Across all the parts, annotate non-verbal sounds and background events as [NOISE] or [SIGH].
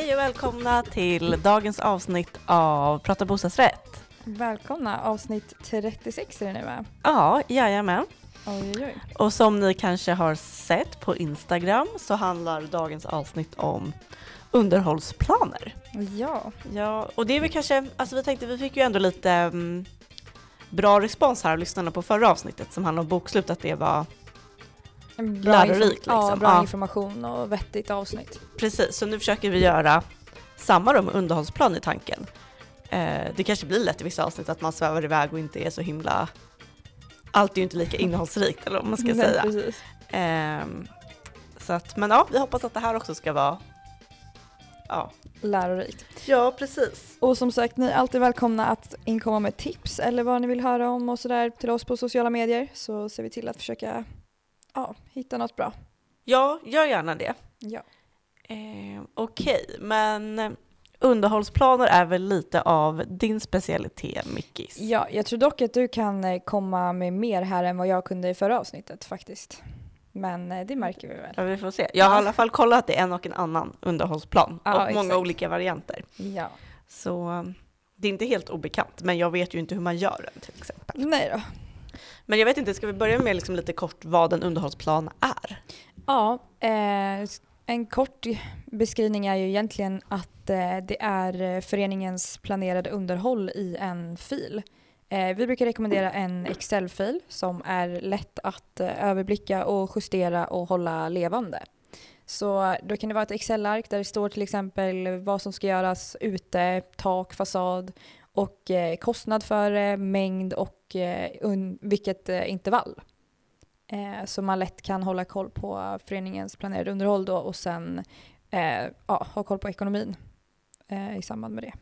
Hej och välkomna till dagens avsnitt av Prata bostadsrätt. Välkomna, avsnitt 36 är det nu va? Ja, jajamän. Oj, oj, oj. Och som ni kanske har sett på Instagram så handlar dagens avsnitt om underhållsplaner. Ja, Ja, och det är väl kanske, alltså vi tänkte, vi fick ju ändå lite mm, bra respons här av lyssnarna på förra avsnittet som handlade om bokslut, att det var en Lärorikt, Ja, liksom. bra Ja. information och vettigt avsnitt. precis, så nu försöker vi göra samma då med underhållsplan i tanken. Eh, det kanske blir lätt i vissa avsnitt att man svävar iväg och inte är så himla, allt är ju inte lika innehållsrikt eller vad man ska Nej, säga. Precis. Ehm, så att, men ja, vi hoppas att det här också ska vara, ja. Lärorikt. Ja, precis. Och som sagt, ni är alltid välkomna att inkomma med tips eller vad ni vill höra om och sådär till oss på sociala medier så ser vi till att försöka ja, hitta något bra. Ja, gör gärna det. Ja. Eh, Okej, men underhållsplaner är väl lite av din specialitet, Mickis? ja, jag tror dock att du kan eh, komma med mer här än vad jag kunde i förra avsnittet faktiskt. Men eh, det märker vi väl. Ja, vi får se. Jag har i alla fall kollat det en och en annan underhållsplan Ja, och många exakt. olika varianter. Ja. Så eh, det är inte helt obekant, men jag vet ju inte hur man gör den till exempel. Nej då. Men jag vet inte, ska vi börja med liksom lite kort vad en underhållsplan är? Ja, eh, en kort beskrivning är ju egentligen att eh, det är föreningens planerade underhåll i en fil. Eh, vi brukar rekommendera en Excel-fil som är lätt att eh, överblicka och justera och hålla levande. Så eh, då kan det vara ett Excel-ark där det står till exempel vad som ska göras ute, tak, fasad och eh, kostnad för det, mängd och eh, un- vilket eh, intervall. Eh, så man lätt kan hålla koll på föreningens planerade underhåll då och sen ja, ha koll på ekonomin i samband med det.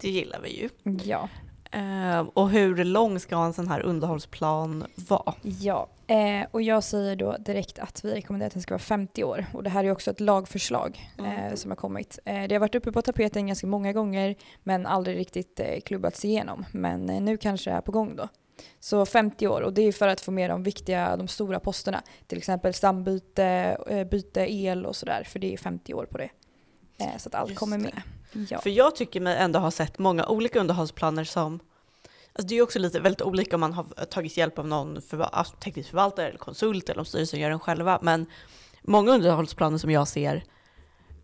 Det gillar vi ju. Ja. Eh, och hur lång ska en sån här underhållsplan vara? Ja, eh, och jag säger då direkt att vi rekommenderar att den ska vara 50 år. Och det här är också ett lagförslag eh, som har kommit. Eh, det har varit uppe på tapeten ganska många gånger men aldrig riktigt eh, klubbats igenom. Men eh, nu kanske det är på gång då. Så 50 år och det är för att få med de viktiga, de stora posterna. Till exempel stambyte, byte el och sådär. För det är 50 år på det. Så att allt Just kommer med. Ja. För jag tycker mig ändå ha sett många olika underhållsplaner som Alltså det är ju också lite väldigt olika om man har tagit hjälp av någon förva- alltså teknisk förvaltare eller konsult eller om styrelsen gör den själva. Men många underhållsplaner som jag ser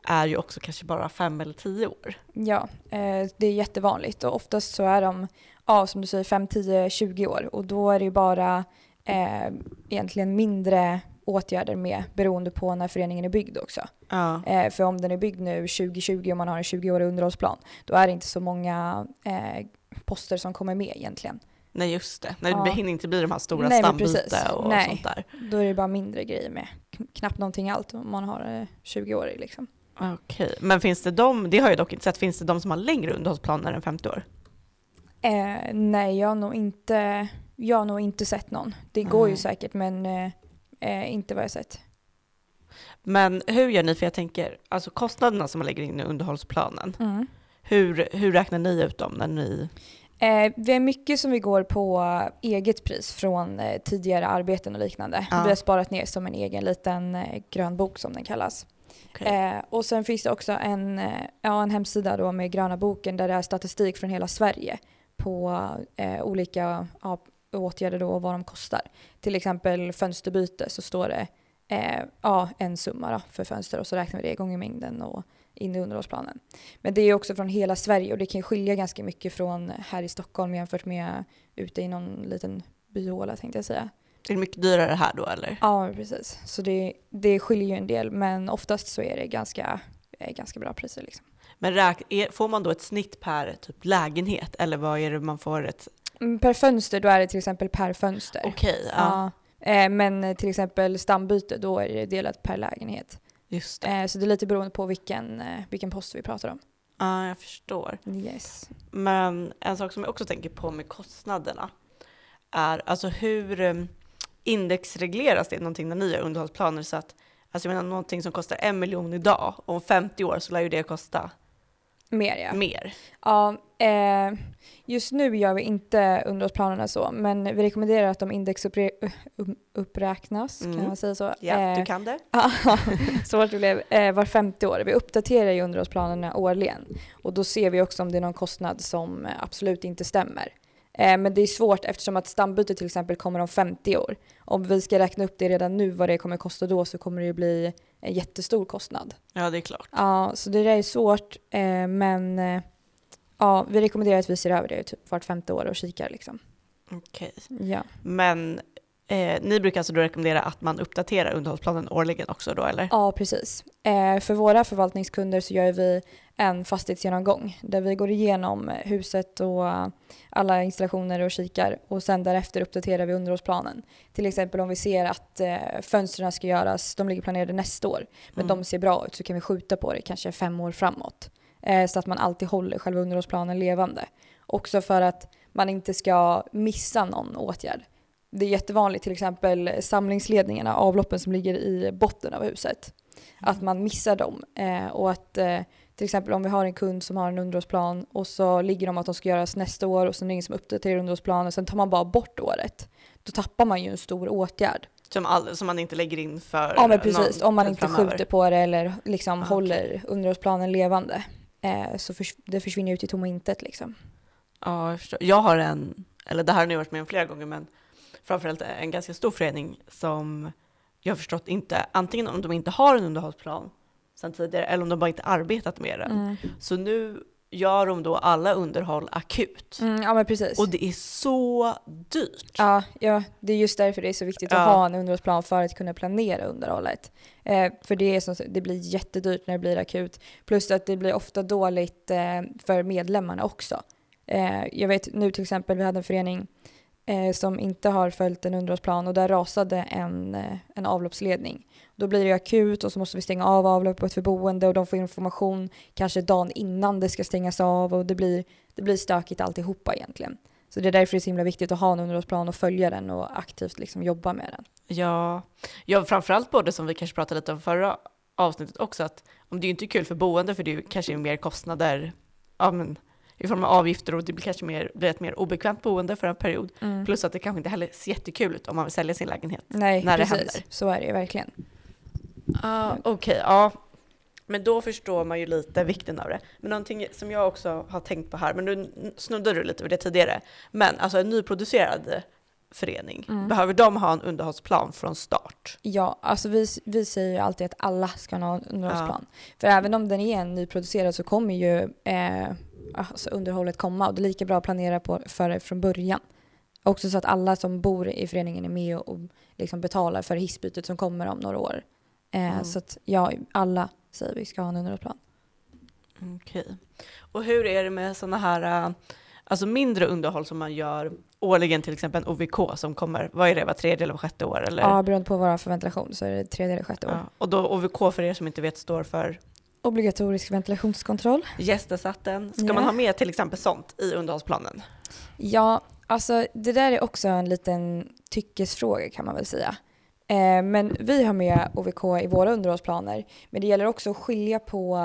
är ju också kanske bara fem eller tio år. Ja, eh, det är jättevanligt och oftast så är de, ja, som du säger, 5, 10, 20 år och då är det ju bara eh, egentligen mindre åtgärder med beroende på när föreningen är byggd också. Ja. Eh, för om den är byggd nu 2020 om man har en 20-årig underhållsplan då är det inte så många eh, poster som kommer med egentligen. Nej just det, Nej, Ja. det hinner inte bli de här stora Nej, stambyte och Nej. sånt där. Då är det bara mindre grejer med. Knappt någonting allt om man har eh, 20-årig liksom. Okej, men finns det de, det har jag dock inte sett, finns det de som har längre underhållsplaner än 50 år? Eh, nej, jag har nog inte, jag har nog inte sett någon. Det går ju säkert men eh, eh, inte vad jag sett. Men hur gör ni? För jag tänker, alltså kostnaderna som man lägger in i underhållsplanen, Mm. hur, hur räknar ni ut dem när ni... Eh, vi har mycket som vi går på eget pris från eh, tidigare arbeten och liknande. Ja. Vi har sparat ner som en egen liten eh, grön bok som den kallas. Okej. Eh, och sen finns det också en, eh, ja, en hemsida då med gröna boken där det är statistik från hela Sverige på eh, olika ja, åtgärder då och vad de kostar. Till exempel fönsterbyte så står det eh, ja, en summa då för fönster och så räknar vi det gånger mängden och in i underhållsplanen. Men det är också från hela Sverige och det kan skilja ganska mycket från här i Stockholm jämfört med ute i någon liten byhåla tänkte jag säga. Är det mycket dyrare här då eller? Ja, precis. Så det, det skiljer ju en del men oftast så är det ganska, eh, ganska bra priser liksom. Men räk, får man då ett snitt per typ lägenhet eller vad är det man får ett... Mm, Per fönster då är det till exempel per fönster. Okej, ja, Ja. Eh, Men till exempel stambyte då är det delat per lägenhet. just det. Eh, Så det är lite beroende på vilken, eh, vilken post vi pratar om. Ja, jag förstår. Yes. Men en sak som jag också tänker på med kostnaderna är alltså hur indexregleras det någonting när ni gör underhållsplaner så att Alltså jag menar någonting som kostar en miljon idag och om 50 år så lär ju det kosta Mer ja. mer? Ja, eh, just nu gör vi inte underhållsplanerna så, men vi rekommenderar att de indexuppräknas, Mm. kan man säga så? Ja, Eh, du kan det. [LAUGHS] Svårt det blev. Eh, var femte år. Vi uppdaterar ju underhållsplanerna årligen och då ser vi också om det är någon kostnad som absolut inte stämmer. Eh, men det är svårt eftersom att stambyte till exempel kommer om 50 år. Om vi ska räkna upp det redan nu vad det kommer kosta då så kommer det ju bli en jättestor kostnad. Ja, det är klart. Ja, så det där är svårt eh, men eh, ja, vi rekommenderar att vi ser över det typ vart femte år och kikar liksom. Okej. Ja. Men eh, ni brukar alltså då rekommendera att man uppdaterar underhållsplanen årligen också då, eller? Ja, precis. Eh, för våra förvaltningskunder så gör vi en fastighetsgenomgång där vi går igenom huset och alla installationer och kikar och sen därefter uppdaterar vi underhållsplanen. Till exempel om vi ser att eh, fönstren ska göras, de ligger planerade nästa år, men Mm. de ser bra ut så kan vi skjuta på det kanske fem år framåt. Eh, så att man alltid håller själva underhållsplanen levande. Också för att man inte ska missa någon åtgärd. Det är jättevanligt till exempel samlingsledningarna, avloppen som ligger i botten av huset. Att man missar dem. Eh, och att eh, till exempel om vi har en kund som har en underhållsplan och så ligger de att de ska göras nästa år och sen är det ingen som uppdaterar underhållsplanen sen tar man bara bort året. Då tappar man ju en stor åtgärd. Som, all, som man inte lägger in för Ja men precis, någon om man inte framöver. skjuter på det eller liksom Ah, håller underhållsplanen levande. Eh, så förs- det försvinner ut i tomma intet liksom. Ja, jag förstår. Jag har en, eller det här har ni varit med om flera gånger, men framförallt en ganska stor förening som jag har förstått inte, antingen om de inte har en underhållsplan sedan tidigare, eller om de bara inte arbetat med den. Mm. Så nu gör de då alla underhåll akut. Mm, ja men precis. Och det är så dyrt. Ja, ja, det är just därför det är så viktigt att Ja. ha en underhållsplan för att kunna planera underhållet. Eh, för det, är som, det blir jättedyrt när det blir akut. Plus att det blir ofta dåligt eh, för medlemmarna också. Eh, jag vet nu till exempel, vi hade en förening eh, som inte har följt en underhållsplan och där rasade en, eh, en avloppsledning. Då blir det akut och så måste vi stänga av avloppet för boende och de får information kanske dagen innan det ska stängas av och det blir, det blir stökigt alltihopa egentligen. Så det är därför det är så himla viktigt att ha en underhållsplan och följa den och aktivt liksom jobba med den. Ja, ja, framförallt både som vi kanske pratade lite om förra avsnittet också, att om det är ju inte kul för boende för det är kanske mer kostnader ja, men, i form av avgifter och det blir kanske mer, blir ett mer obekvämt boende för en period. Plus att det kanske inte heller ser jättekul ut om man vill sälja sin lägenhet. Nej, när det precis. händer. Så är det ju verkligen. Ah, Okej, ja. Men då förstår man ju lite vikten av det. Men någonting som jag också har tänkt på här, men nu snuddade du lite vid det tidigare, men alltså en nyproducerad förening, Mm. behöver de ha en underhållsplan från start? Ja, alltså vi, vi säger ju alltid att alla ska ha en underhållsplan. För även om den är en nyproducerad så kommer ju eh, alltså underhållet komma och det är lika bra att planera på, för det från början. Också så att alla som bor i föreningen är med och, och liksom betalar för hissbytet som kommer om några år. Eh, Mm. Så att ja, alla säger vi ska ha en underhållsplan. Okej. Och hur är det med sådana här, äh, alltså mindre underhåll som man gör årligen, till exempel en OVK som kommer, vad är det, var tredje eller var sjätte år? Eller? Ja, beroende på vår ventilation så är det tredje eller sjätte år. Ja. Och då OVK för er som inte vet står för Obligatorisk ventilationskontroll. gästersatten. Ska Ja. man ha med till exempel sånt i underhållsplanen? Ja, alltså det där är också en liten tyckesfråga kan man väl säga. Eh, men vi har med OVK i våra underhållsplaner. Men det gäller också att skilja på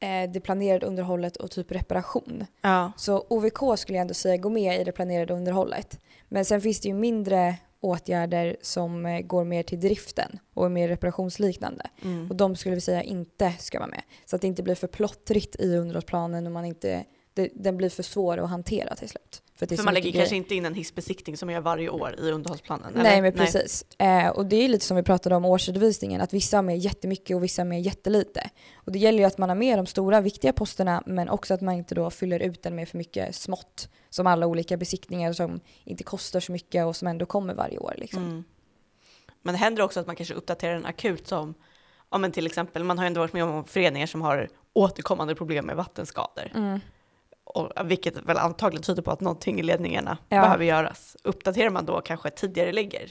eh, det planerade underhållet och typ reparation. Ja. Så OVK skulle jag ändå säga går med i det planerade underhållet. Men sen finns det ju mindre åtgärder som eh, går mer till driften och är mer reparationsliknande. Mm. Och de skulle vi säga inte ska vara med. Så att det inte blir för plottrigt i underhållsplanen och man inte, det, den blir för svår att hantera till slut. För, För man lägger grejer. kanske inte in en hissbesiktning som man gör varje år i underhållsplanen? eller? Nej men precis. Eh, och det är lite som vi pratade om årsredovisningen, att vissa har med jättemycket och vissa har med jättelite. Och det gäller ju att man har med de stora viktiga posterna men också att man inte då fyller ut den med för mycket smått. Som alla olika besiktningar som inte kostar så mycket och som ändå kommer varje år. Liksom. Mm. Men det händer också att man kanske uppdaterar den akut som, ja men till exempel, man har ju ändå varit med om föreningar som har återkommande problem med vattenskador. Mm. Och, vilket väl antagligen tyder på att någonting i ledningarna Ja. behöver göras. Uppdaterar man då kanske tidigare lägger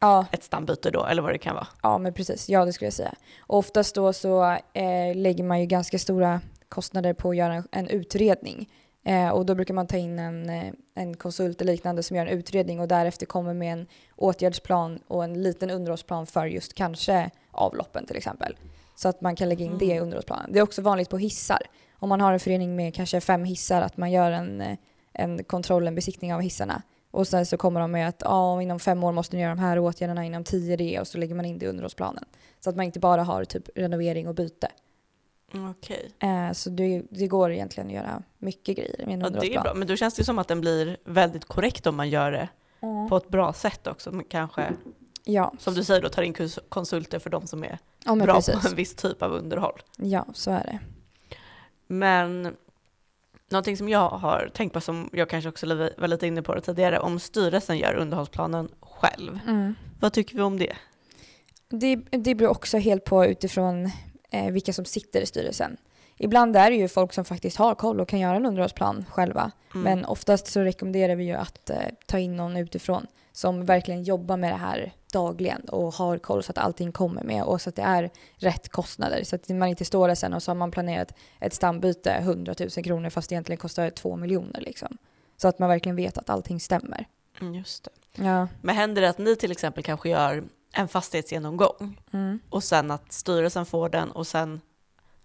Ja, ett stambyte då, eller vad det kan vara? ja men precis, ja det skulle jag säga. Och oftast då så eh, lägger man ju ganska stora kostnader på att göra en, en utredning. Eh, och då brukar man ta in en, eh, en konsult eller liknande som gör en utredning och därefter kommer med en åtgärdsplan och en liten underhållsplan för just kanske avloppen till exempel. Så att man kan lägga in det i Mm. underhållsplanen. Det är också vanligt på hissar. Om man har en förening med kanske fem hissar att man gör en, eh, en kontroll, en besiktning av hissarna. Och sen så kommer de med att ja, inom fem år måste ni göra de här åtgärderna, inom tio det och så lägger man in det i underhållsplanen. Så att man inte bara har typ renovering och byte. Mm, Okej. Eh, så det, det går egentligen att göra mycket grejer med en Ja, det är bra. Men då känns det som att den blir väldigt korrekt om man gör det Mm. på ett bra sätt också. Men kanske, Ja, som du säger, då tar in kons- konsulter för de som är ja bra precis. på en viss typ av underhåll. Ja, så är det. Men någonting som jag har tänkt på, som jag kanske också var lite inne på det tidigare, om styrelsen gör underhållsplanen själv. Mm. Vad tycker vi om det? Det, det beror också helt på utifrån eh, vilka som sitter i styrelsen. Ibland är det ju folk som faktiskt har koll och kan göra en underhållsplan själva. Mm. Men oftast så rekommenderar vi ju att eh, ta in någon utifrån som verkligen jobbar med det här dagligen och har koll så att allting kommer med och så att det är rätt kostnader. Så att man inte står där sen och så har man planerat ett stambyte 100 000 kronor fast det egentligen kostar 2 miljoner liksom. Så att man verkligen vet att allting stämmer. Mm, Just det. Ja. Men händer det att ni till exempel kanske gör en fastighetsgenomgång Mm. och sen att styrelsen får den och sen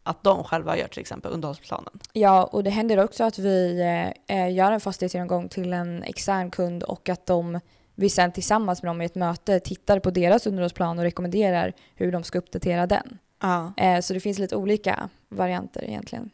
att de själva gör till exempel underhållsplanen? Ja, och det händer också att vi eh, eh, gör en fastighetsgenomgång till en extern kund och att de, vi sen tillsammans med dem i ett möte tittar på deras underhållsplan och rekommenderar hur de ska uppdatera den. Ja. Eh, så det finns lite olika varianter egentligen.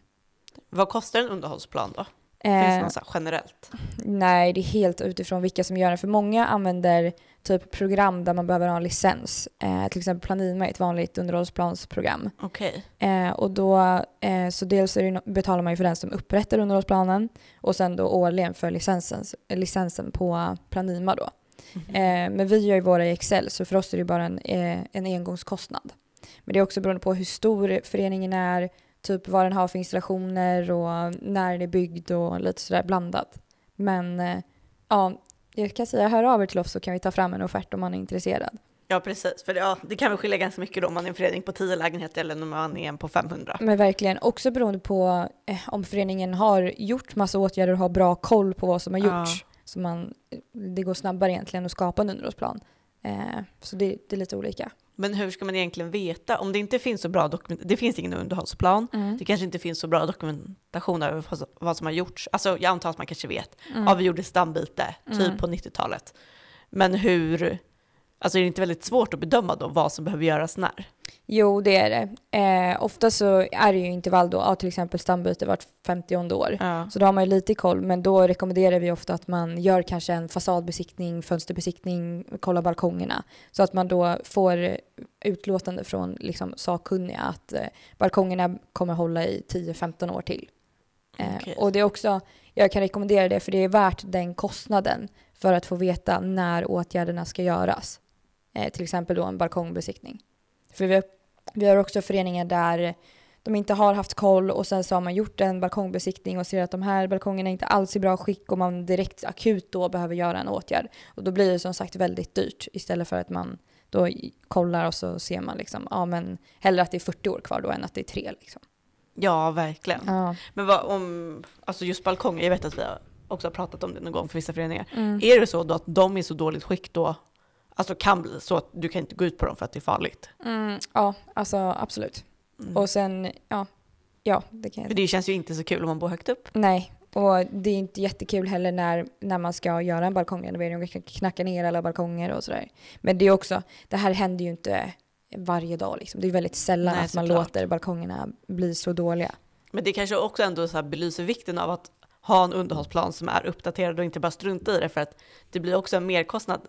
Vad kostar en underhållsplan då? Finns det Eh, något så generellt? nej, det är helt utifrån vilka som gör den. För många använder typ program där man behöver ha en licens. Eh, till exempel Planima är ett vanligt underhållsplansprogram. Okej. Eh, och då, eh, så dels det, betalar man ju för den som upprättar underhållsplanen och sen då årligen för licensen, licensen på Planima då. Eh, men vi gör ju våra i Excel så för oss är det bara en, eh, en engångskostnad. Men det är också beroende på hur stor föreningen är, typ vad den har för installationer och när den är byggd och lite sådär blandat. Men eh, ja, jag kan säga hör av er till oss så kan vi ta fram en offert om man är intresserad. Ja precis, för det, ja, det kan väl skilja ganska mycket då om man är en förening på 10 lägenheter eller om man är en på 500. Men verkligen, också beroende på eh, om föreningen har gjort massa åtgärder och har bra koll på vad som har Ja. Så man, det går snabbare egentligen att skapa en underhållsplan. Eh, så det, det är lite olika. Men hur ska man egentligen veta om det inte finns så bra dokument? Det finns ingen underhållsplan. Det kanske inte finns så bra dokumentation över vad- vad som har gjorts. Alltså jag antar att man kanske vet. Mm. Ja, vi gjorde stambyte, typ Mm. på 90-talet. Men hur, alltså är det inte väldigt svårt att bedöma då vad som behöver göras när? Jo, det är det. Eh, ofta så är det ju intervall då, ja, till exempel stambyte vart 50 år. Ja. Så då har man ju lite koll, men då rekommenderar vi ofta att man gör kanske en fasadbesiktning, fönsterbesiktning, kolla balkongerna. Så att man då får utlåtande från liksom sakkunniga att eh, balkongerna kommer hålla i 10-15 år till. Eh, Okej. Och det är också, jag kan rekommendera det för det är värt den kostnaden för att få veta när åtgärderna ska göras. Eh, till exempel då en balkongbesiktning. För vi vi har också föreningar där de inte har haft koll och sen så har man gjort en balkongbesiktning och ser att de här balkongerna inte alls är i bra skick och man direkt akut då behöver göra en åtgärd. Och då blir det som sagt väldigt dyrt istället för att man då kollar och så ser man liksom, ja men hellre att det är 40 år kvar då än att det är tre liksom. ja, verkligen. Ja. Men vad om, alltså just balkonger, jag vet att vi har också har pratat om det någon gång för vissa föreningar. Mm. Är det så då att de är så dåligt skick då, alltså kan bli så att du kan inte gå ut på dem för att det är farligt? Mm, ja, alltså absolut. Mm. Och sen, ja, ja det kan För jag det känns ju inte så kul om man bor högt upp. Nej, och det är inte jättekul heller när, när man ska göra en balkongrenovering och knacka ner alla balkonger och sådär. Men det är också, det här händer ju inte varje dag liksom. Det är väldigt sällan Nej, att man såklart. låter balkongerna bli så dåliga. Men det kanske också ändå så här belyser vikten av att ha en underhållsplan som är uppdaterad och inte bara strunta i det för att det blir också en merkostnad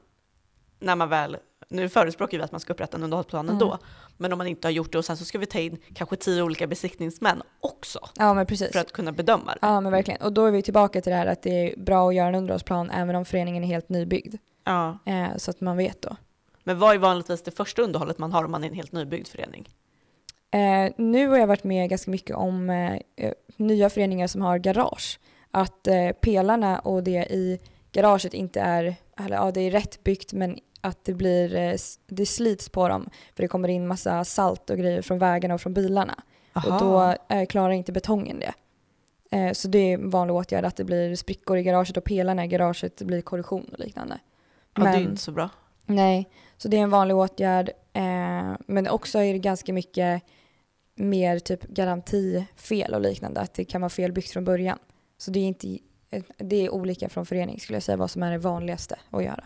när man väl, nu förespråkar vi att man ska upprätta en underhållsplan Mm. ändå, men om man inte har gjort det och sen så ska vi ta in kanske tio olika besiktningsmän också Ja men precis. för att kunna bedöma det. Ja men verkligen. Och då är vi tillbaka till det här att det är bra att göra en underhållsplan även om föreningen är helt nybyggd. Ja. Eh, så att man vet då. Men vad är vanligtvis det första underhållet man har om man är en helt nybyggd förening? Eh, nu har jag varit med ganska mycket om eh, eh, nya föreningar som har garage. Att eh, pelarna och det i garaget inte är, eller ja det är rätt byggt men att det blir, eh, det slits på dem för det kommer in massa salt och grejer från vägarna och från bilarna. Och då eh, klarar inte betongen det. Eh, så det är en vanlig åtgärd att det blir sprickor i garaget och pelarna i garaget blir korrosion och liknande. ja, det är inte så bra. Nej, så det är en vanlig åtgärd. Men också är det ganska mycket mer typ garantifel och liknande, att det kan vara felbyggt från början. Så det är, inte, det är olika från förening skulle jag säga vad som är det vanligaste att göra.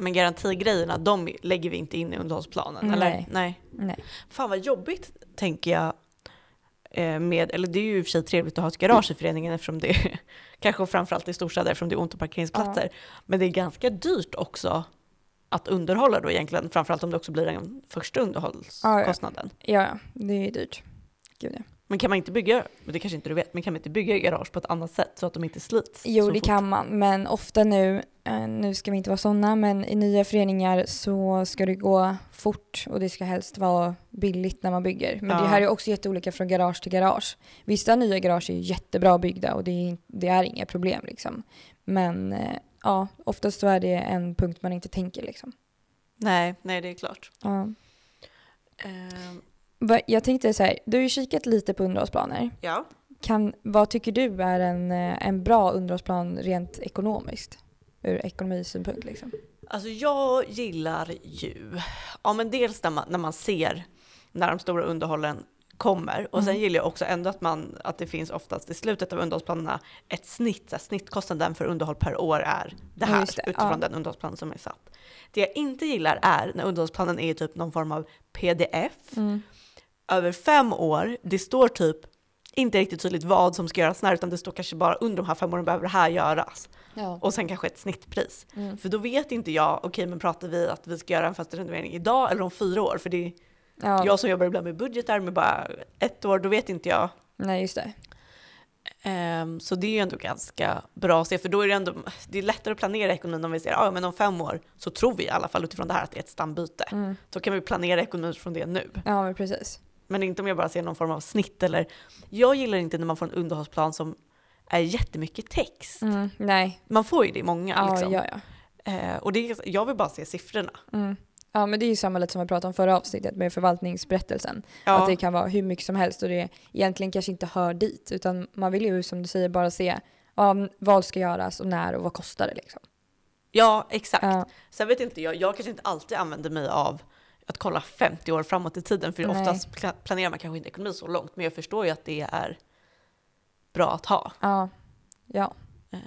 Men garantigrejerna, de lägger vi inte in i underhållsplanen, Nej. eller? Nej. Nej. Fan vad jobbigt, tänker jag. eh, Med, eller det är ju i och för sig trevligt att ha ett garage i föreningen eftersom det är, [LAUGHS] kanske framförallt i storstäder eftersom det är ont om parkeringsplatser. Men det är ganska dyrt också att underhålla då egentligen, framförallt om det också blir den första underhållskostnaden. Ja, ja, det är dyrt. Gud ja. Men kan man inte bygga, men det kanske inte du vet, men kan man inte bygga garage på ett annat sätt så att de inte slits? Jo, det fort? kan man, men ofta nu, eh, nu ska vi inte vara sådana, men i nya föreningar så ska det gå fort och det ska helst vara billigt när man bygger. Men Ja. det här är också jätteolika från garage till garage. Vissa nya garage är jättebra byggda och det är, det är inga problem liksom. Men eh, ja, oftast så är det en punkt man inte tänker liksom. Nej, nej det är klart. Ja. Va- Jag tänkte så här, du har ju kikat lite på underhållsplaner. ja. Kan, vad tycker du är en, eh, en bra underhållsplan rent ekonomiskt? Ur ekonomisynpunkt liksom. Alltså jag gillar ju, ja men dels när man, när man ser när de stora underhållen kommer och sen Mm. gillar jag också ändå att, man, att det finns oftast i slutet av underhållsplanerna ett snitt, så snittkostnaden för underhåll per år är det här det, utifrån ja. den underhållsplan som är satt. Det jag inte gillar är när underhållsplanen är typ någon form av pdf Mm. Över fem år, det står typ inte riktigt tydligt vad som ska göras när utan det står kanske bara under de här fem åren behöver det här göras Ja. och sen kanske ett snittpris. Mm. För då vet inte jag, okej men pratar vi att vi ska göra en fast renovering idag eller om fyra år? För det är Ja. jag som jobbar ibland med budgetar med bara ett år, då vet inte jag. Nej, just det. Ehm, så det är ju ändå ganska bra att se, för då är det ändå, det är lättare att planera ekonomin om vi ser, ja men om fem år så tror vi i alla fall utifrån det här att det är ett stambyte. Mm. Så kan vi planera ekonomin från det nu. Ja, men precis. Men inte om jag bara ser någon form av snitt eller, jag gillar inte när man får en underhållsplan som är jättemycket text. Mm. Nej. Man får ju det i många Ja, liksom. ja, ja. Eh, och det jag vill bara se siffrorna. Mm. Ja, men det är ju samma lite som vi pratade om förra avsnittet med förvaltningsberättelsen. Ja. Att det kan vara hur mycket som helst och det egentligen kanske inte hör dit. Utan man vill ju som du säger bara se ja, vad ska göras och när och vad kostar det liksom. Ja, exakt. Ja, Sen vet inte jag, jag kanske inte alltid använder mig av att kolla 50 år framåt i tiden, för Nej. oftast pla- planerar man kanske inte ekonomi så långt, men jag förstår ju att det är bra att ha. ja, ja. Eh,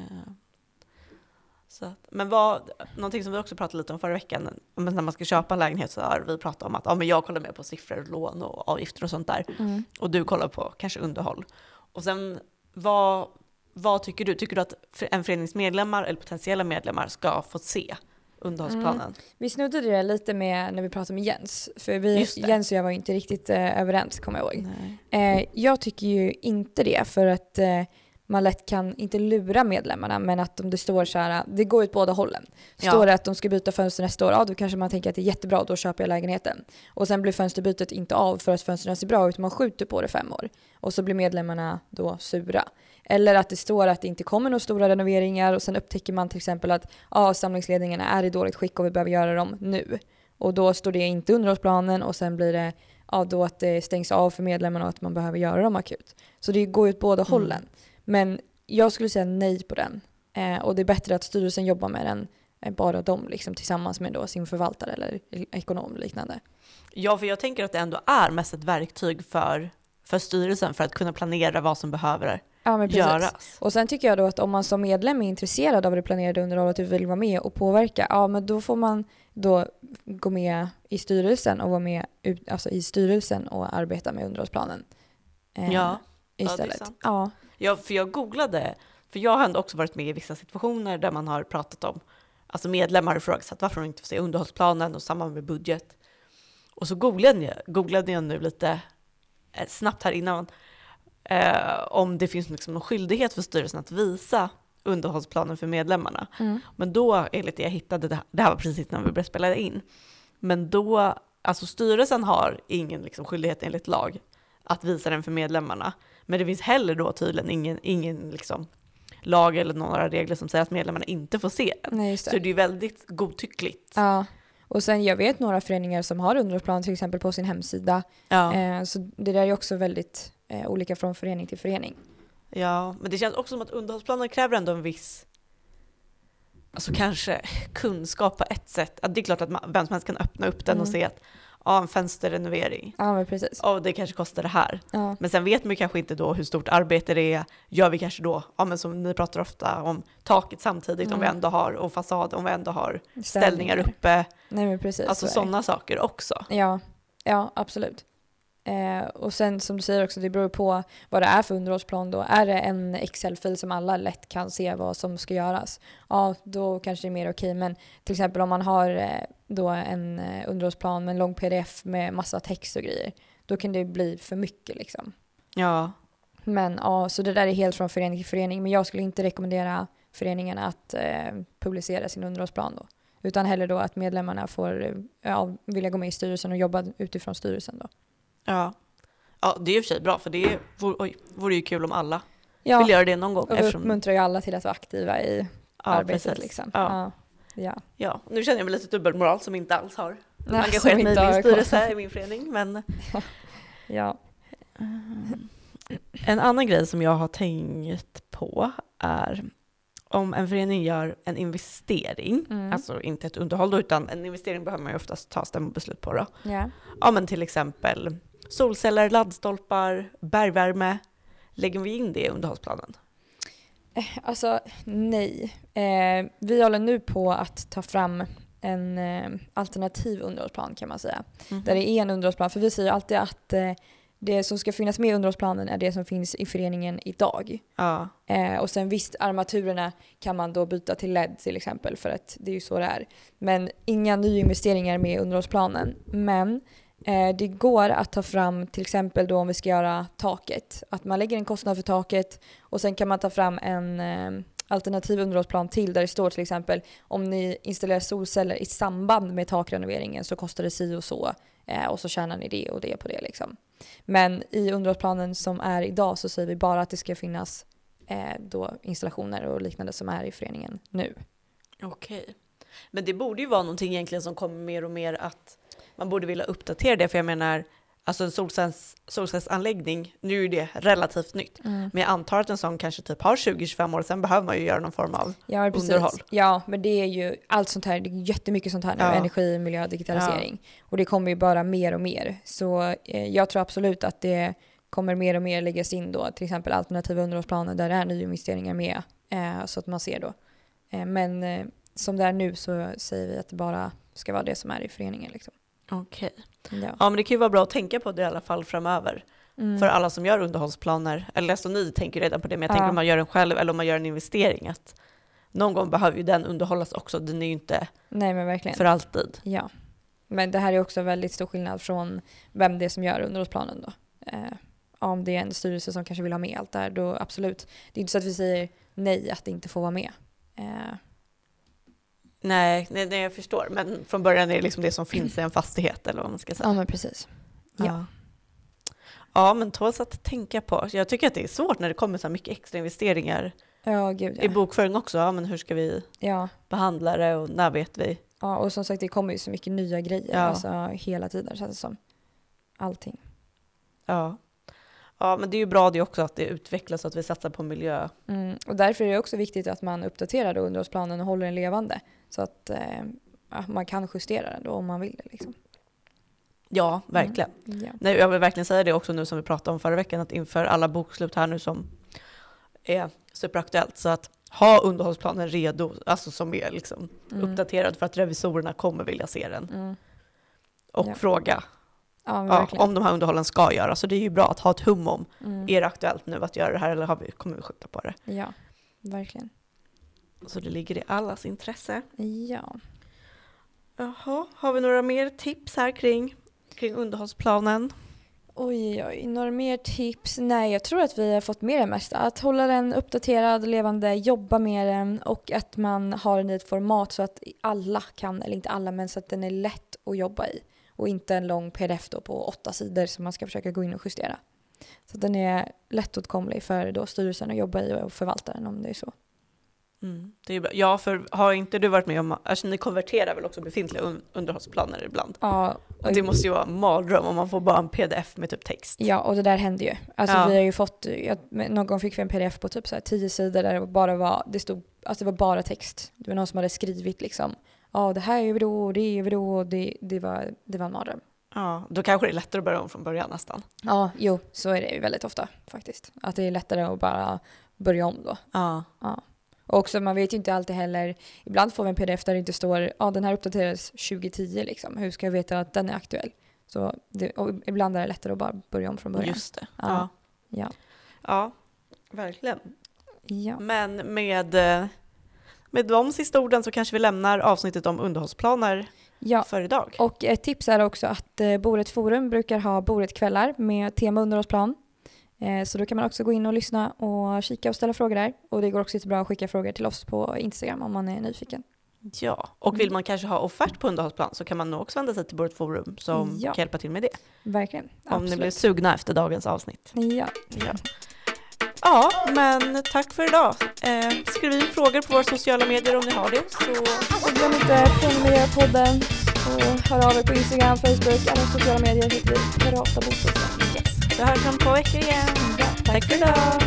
Så men vad, någonting som vi också pratade lite om förra veckan, när man ska köpa en lägenhet så har vi pratat om att ja, men jag kollar mer på siffror, lån och avgifter och sånt där. Mm. Och du kollar på kanske underhåll. Och sen, vad, vad tycker du? Tycker du att en förenings medlemmar eller potentiella medlemmar ska få se underhållsplanen? Vi snuddade det lite med när vi pratade med Jens. För vi. Jens och jag var inte riktigt eh, överens kommer jag ihåg. Eh, jag tycker ju inte det för att eh, man lätt kan, inte lura medlemmarna, men att om det står så här, det går ut båda hållen. Ja. Står det att de ska byta fönster nästa år, ja då kanske man tänker att det är jättebra, då köper jag lägenheten. Och sen blir fönsterbytet inte av för att fönstren ser bra ut, man skjuter på det fem år. Och så blir medlemmarna då sura. Eller att det står att det inte kommer några stora renoveringar och sen upptäcker man till exempel att ja, samlingsledningarna är i dåligt skick och vi behöver göra dem nu. Och då står det inte underhållsplanen och sen blir det ja, då att det stängs av för medlemmarna och att man behöver göra dem akut. Så det går ut båda Mm. hållen. Men jag skulle säga nej på den. Eh, och det är bättre att styrelsen jobbar med den än bara de liksom, tillsammans med då sin förvaltare eller ekonom och liknande. Ja, för jag tänker att det ändå är mest ett verktyg för, för styrelsen för att kunna planera vad som behöver Ja, men precis. göras. Och sen tycker jag då att om man som medlem är intresserad av det planerade underhållet och vill vara med och påverka, ja men då får man då gå med i styrelsen och vara med ut, alltså i styrelsen och arbeta med underhållsplanen. Eh, Ja, det är istället. sant. Ja, Ja, för jag googlade, för jag har ändå också varit med i vissa situationer där man har pratat om, alltså medlemmar har ifrågasatt varför de inte får se underhållsplanen och samma med budget. Och så googlade jag, googlade jag nu lite eh, snabbt här innan eh, om det finns liksom någon skyldighet för styrelsen att visa underhållsplanen för medlemmarna. Mm. Men då, enligt det jag hittade, det här, det här var precis när vi började spela in, men då, alltså styrelsen har ingen liksom skyldighet enligt lag att visa den för medlemmarna. Men det finns heller då tydligen ingen, ingen liksom lag eller några regler som säger att medlemmarna inte får se den. nej just Så det. det är väldigt godtyckligt. Ja. Och sen jag vet några föreningar som har underhållsplan till exempel på sin hemsida. Ja. Eh, så det där är också väldigt eh, olika från förening till förening. ja, men det känns också som att underhållsplanen kräver ändå en viss Alltså kanske kunskap på ett sätt. Att det är klart att man, vem som helst kan öppna upp den och Mm. se att ja, en fönsterrenovering. Ja men precis. Ja, det kanske kostar det här. Ja. Men sen vet man ju kanske inte då hur stort arbete det är. Gör vi kanske då, ja men som ni pratar ofta om, taket samtidigt om vi Mm. ändå har, och fasad om vi ändå har ställningar uppe. Nej men precis. Alltså sådana saker också. Ja, ja absolut. Eh, och sen som du säger också, det beror på vad det är för underhållsplan då. Är det en Excel-fil som alla lätt kan se vad som ska göras, ja då kanske det är mer okej. Men till exempel om man har eh, då en eh, underhållsplan med en lång pdf med massa text och grejer, då kan det bli för mycket liksom. Ja, Men ja, så det där är helt från förening till förening. Men jag skulle inte rekommendera föreningen att eh, publicera sin underhållsplan då. Utan hellre då att medlemmarna får eh, ja, vilja gå med i styrelsen och jobba utifrån styrelsen då. Ja. Ja, det är i och för sig bra för det vore, oj, vore ju kul om alla Ja, vill göra det någon gång. och vi Eftersom, uppmuntrar ju alla till att vara aktiva i ja, arbetet precis. liksom. Ja. Ja. Ja. nu känner jag mig lite dubbelmoral som inte alls har Nej, engagerat mig i min styrelse i min förening. Men [LAUGHS] ja. En annan grej som jag har tänkt på är om en förening gör en investering, Mm. alltså inte ett underhåll då, utan en investering behöver man ju oftast ta stämmobeslut på då. ja. Ja men till exempel solceller, laddstolpar, bergvärme. Lägger vi in det i underhållsplanen? Alltså nej. Eh, vi håller nu på att ta fram en eh, alternativ underhållsplan kan man säga. Där det är en underhållsplan. För vi säger alltid att eh, det som ska finnas med i underhållsplanen är det som finns i föreningen idag. Ja, Eh, och sen visst, armaturerna kan man då byta till LED till exempel för att det är ju så det är. Men inga nyinvesteringar med i underhållsplanen. Men eh, Eh, det går att ta fram till exempel då om vi ska göra taket. Att man lägger en kostnad för taket och sen kan man ta fram en eh, alternativ underhållsplan till där det står till exempel om ni installerar solceller i samband med takrenoveringen så kostar det si och så. Eh, och så tjänar ni det och det på det liksom. Men i underhållsplanen som är idag så säger vi bara att det ska finnas då installationer och liknande som är i föreningen nu. okej. Men det borde ju vara någonting egentligen som kommer mer och mer att man borde vilja uppdatera det, för jag menar, alltså en solcells, solcellsanläggning, nu är ju det relativt nytt, men jag antar att en sån kanske typ har 20-25 år, sen behöver man ju göra någon form av Ja, precis. Underhåll. Ja, men det är ju allt sånt här, det är jättemycket sånt här nu, Ja. energi, miljö, digitalisering. Och det kommer ju bara mer och mer. Så eh, jag tror absolut att det kommer mer och mer läggas in då, till exempel alternativa underhållsplaner där det är nyinvesteringar med, eh, så att man ser då. Eh, men eh, som det är nu så säger vi att det bara ska vara det som är i föreningen. Liksom. Okej. Ja. Ja men det kan ju vara bra att tänka på det i alla fall framöver. Mm. För alla som gör underhållsplaner, eller alltså ni tänker redan på det, men jag Ja. tänker om man gör den själv eller om man gör en investering att någon gång behöver ju den underhållas också. Den är ju inte Nej men verkligen. för alltid. Ja. Men det här är också väldigt stor skillnad från vem det är som gör underhållsplanen då. Eh, om det är en styrelse som kanske vill ha med allt det här, då absolut. Det är inte så att vi säger nej att det inte får vara med. Eh, Nej, nej, nej, jag förstår. Men från början är det liksom det som finns i en fastighet eller vad man ska säga. ja men precis. ja. Ja. Ja, men tåls att tänka på. Jag tycker att det är svårt när det kommer så här mycket extra investeringar Ja gud i ja. bokföring också. Ja, men hur ska vi ja. behandla det och när vet vi? Ja och som sagt det kommer ju så mycket nya grejer alltså, hela tiden känns det som. Allting. Ja. Ja, men det är ju bra det också att det utvecklas och att vi satsar på miljö. Mm. Och därför är det också viktigt att man uppdaterar underhållsplanen och håller den levande. Så att eh, man kan justera den då om man vill det. Liksom. Ja, verkligen. Ja. Nej, jag vill verkligen säga det också nu som vi pratade om förra veckan, att inför alla bokslut här nu som är superaktuellt, så att ha underhållsplanen redo, alltså som är liksom Mm. uppdaterad för att revisorerna kommer vilja se den Mm. och Ja. fråga Ja, ja, om de här underhållen ska göras. Så det är ju bra att ha ett hum om, Mm. är det aktuellt nu att göra det här eller har vi, kommer vi skjuta på det? Ja, verkligen. Så det ligger i allas intresse. Ja. Jaha, har vi några mer tips här kring, kring underhållsplanen? Oj, oj, några mer tips? Nej, jag tror att vi har fått med det mesta. Att hålla den uppdaterad, levande, jobba med den och att man har den i ett format så att alla kan, eller inte alla, men så att den är lätt att jobba i. Och inte en lång pdf då på åtta sidor som man ska försöka gå in och justera. Så den är lättåtkomlig för då styrelsen att jobba i och förvalta den om det är så. Mm, det är bra. Ja, för har inte du varit med om, alltså ni konverterar väl också befintliga un- underhållsplaner ibland? Ja, Och det måste ju vara en mardröm om man får bara en pdf med typ text. Ja, och det där händer ju. Alltså Ja. vi har ju fått, jag, någon gång fick vi en pdf på typ så här tio sidor där det bara var, det stod, alltså det var bara text. Det var någon som hade skrivit liksom, ja det här gör vi då, och det gör vi då, och det, det, var, det var en mardröm. Ja, då kanske det är lättare att börja om från början nästan. Ja, jo, så är det ju väldigt ofta faktiskt. Att det är lättare att bara börja om då. Ja. Och också, man vet ju inte alltid heller, ibland får vi en pdf där det inte står ja den här uppdaterades 2010 liksom. Hur ska jag veta att den är aktuell? Så det, ibland är det lättare att bara börja om från början. Just det. Ja. Ja. Ja. ja, verkligen. ja. Men med, eh, med de sista orden så kanske vi lämnar avsnittet om underhållsplaner ja. för idag. Och ett tips är också att eh, Boret Forum brukar ha Boret-kvällar med tema underhållsplan. Eh, så då kan man också gå in och lyssna och kika och ställa frågor där. Och det går också jättebra att skicka frågor till oss på Instagram om man är nyfiken. Ja, och vill man kanske ha offert på underhållsplan så kan man nog också vända sig till vårt forum som Ja. kan hjälpa till med det. Verkligen. Om ni Absolut. blir sugna efter dagens avsnitt. Ja. Ja, ja men tack för idag. Eh, skriv in frågor på våra sociala medier om ni har det. Så Och glöm inte prenumerera på podden och hör av er på Instagram, Facebook, alla sociala medier heter vi Prata Bostadsrätt. yes, vi hörs om två veckor igen. Ja, Tack för idag.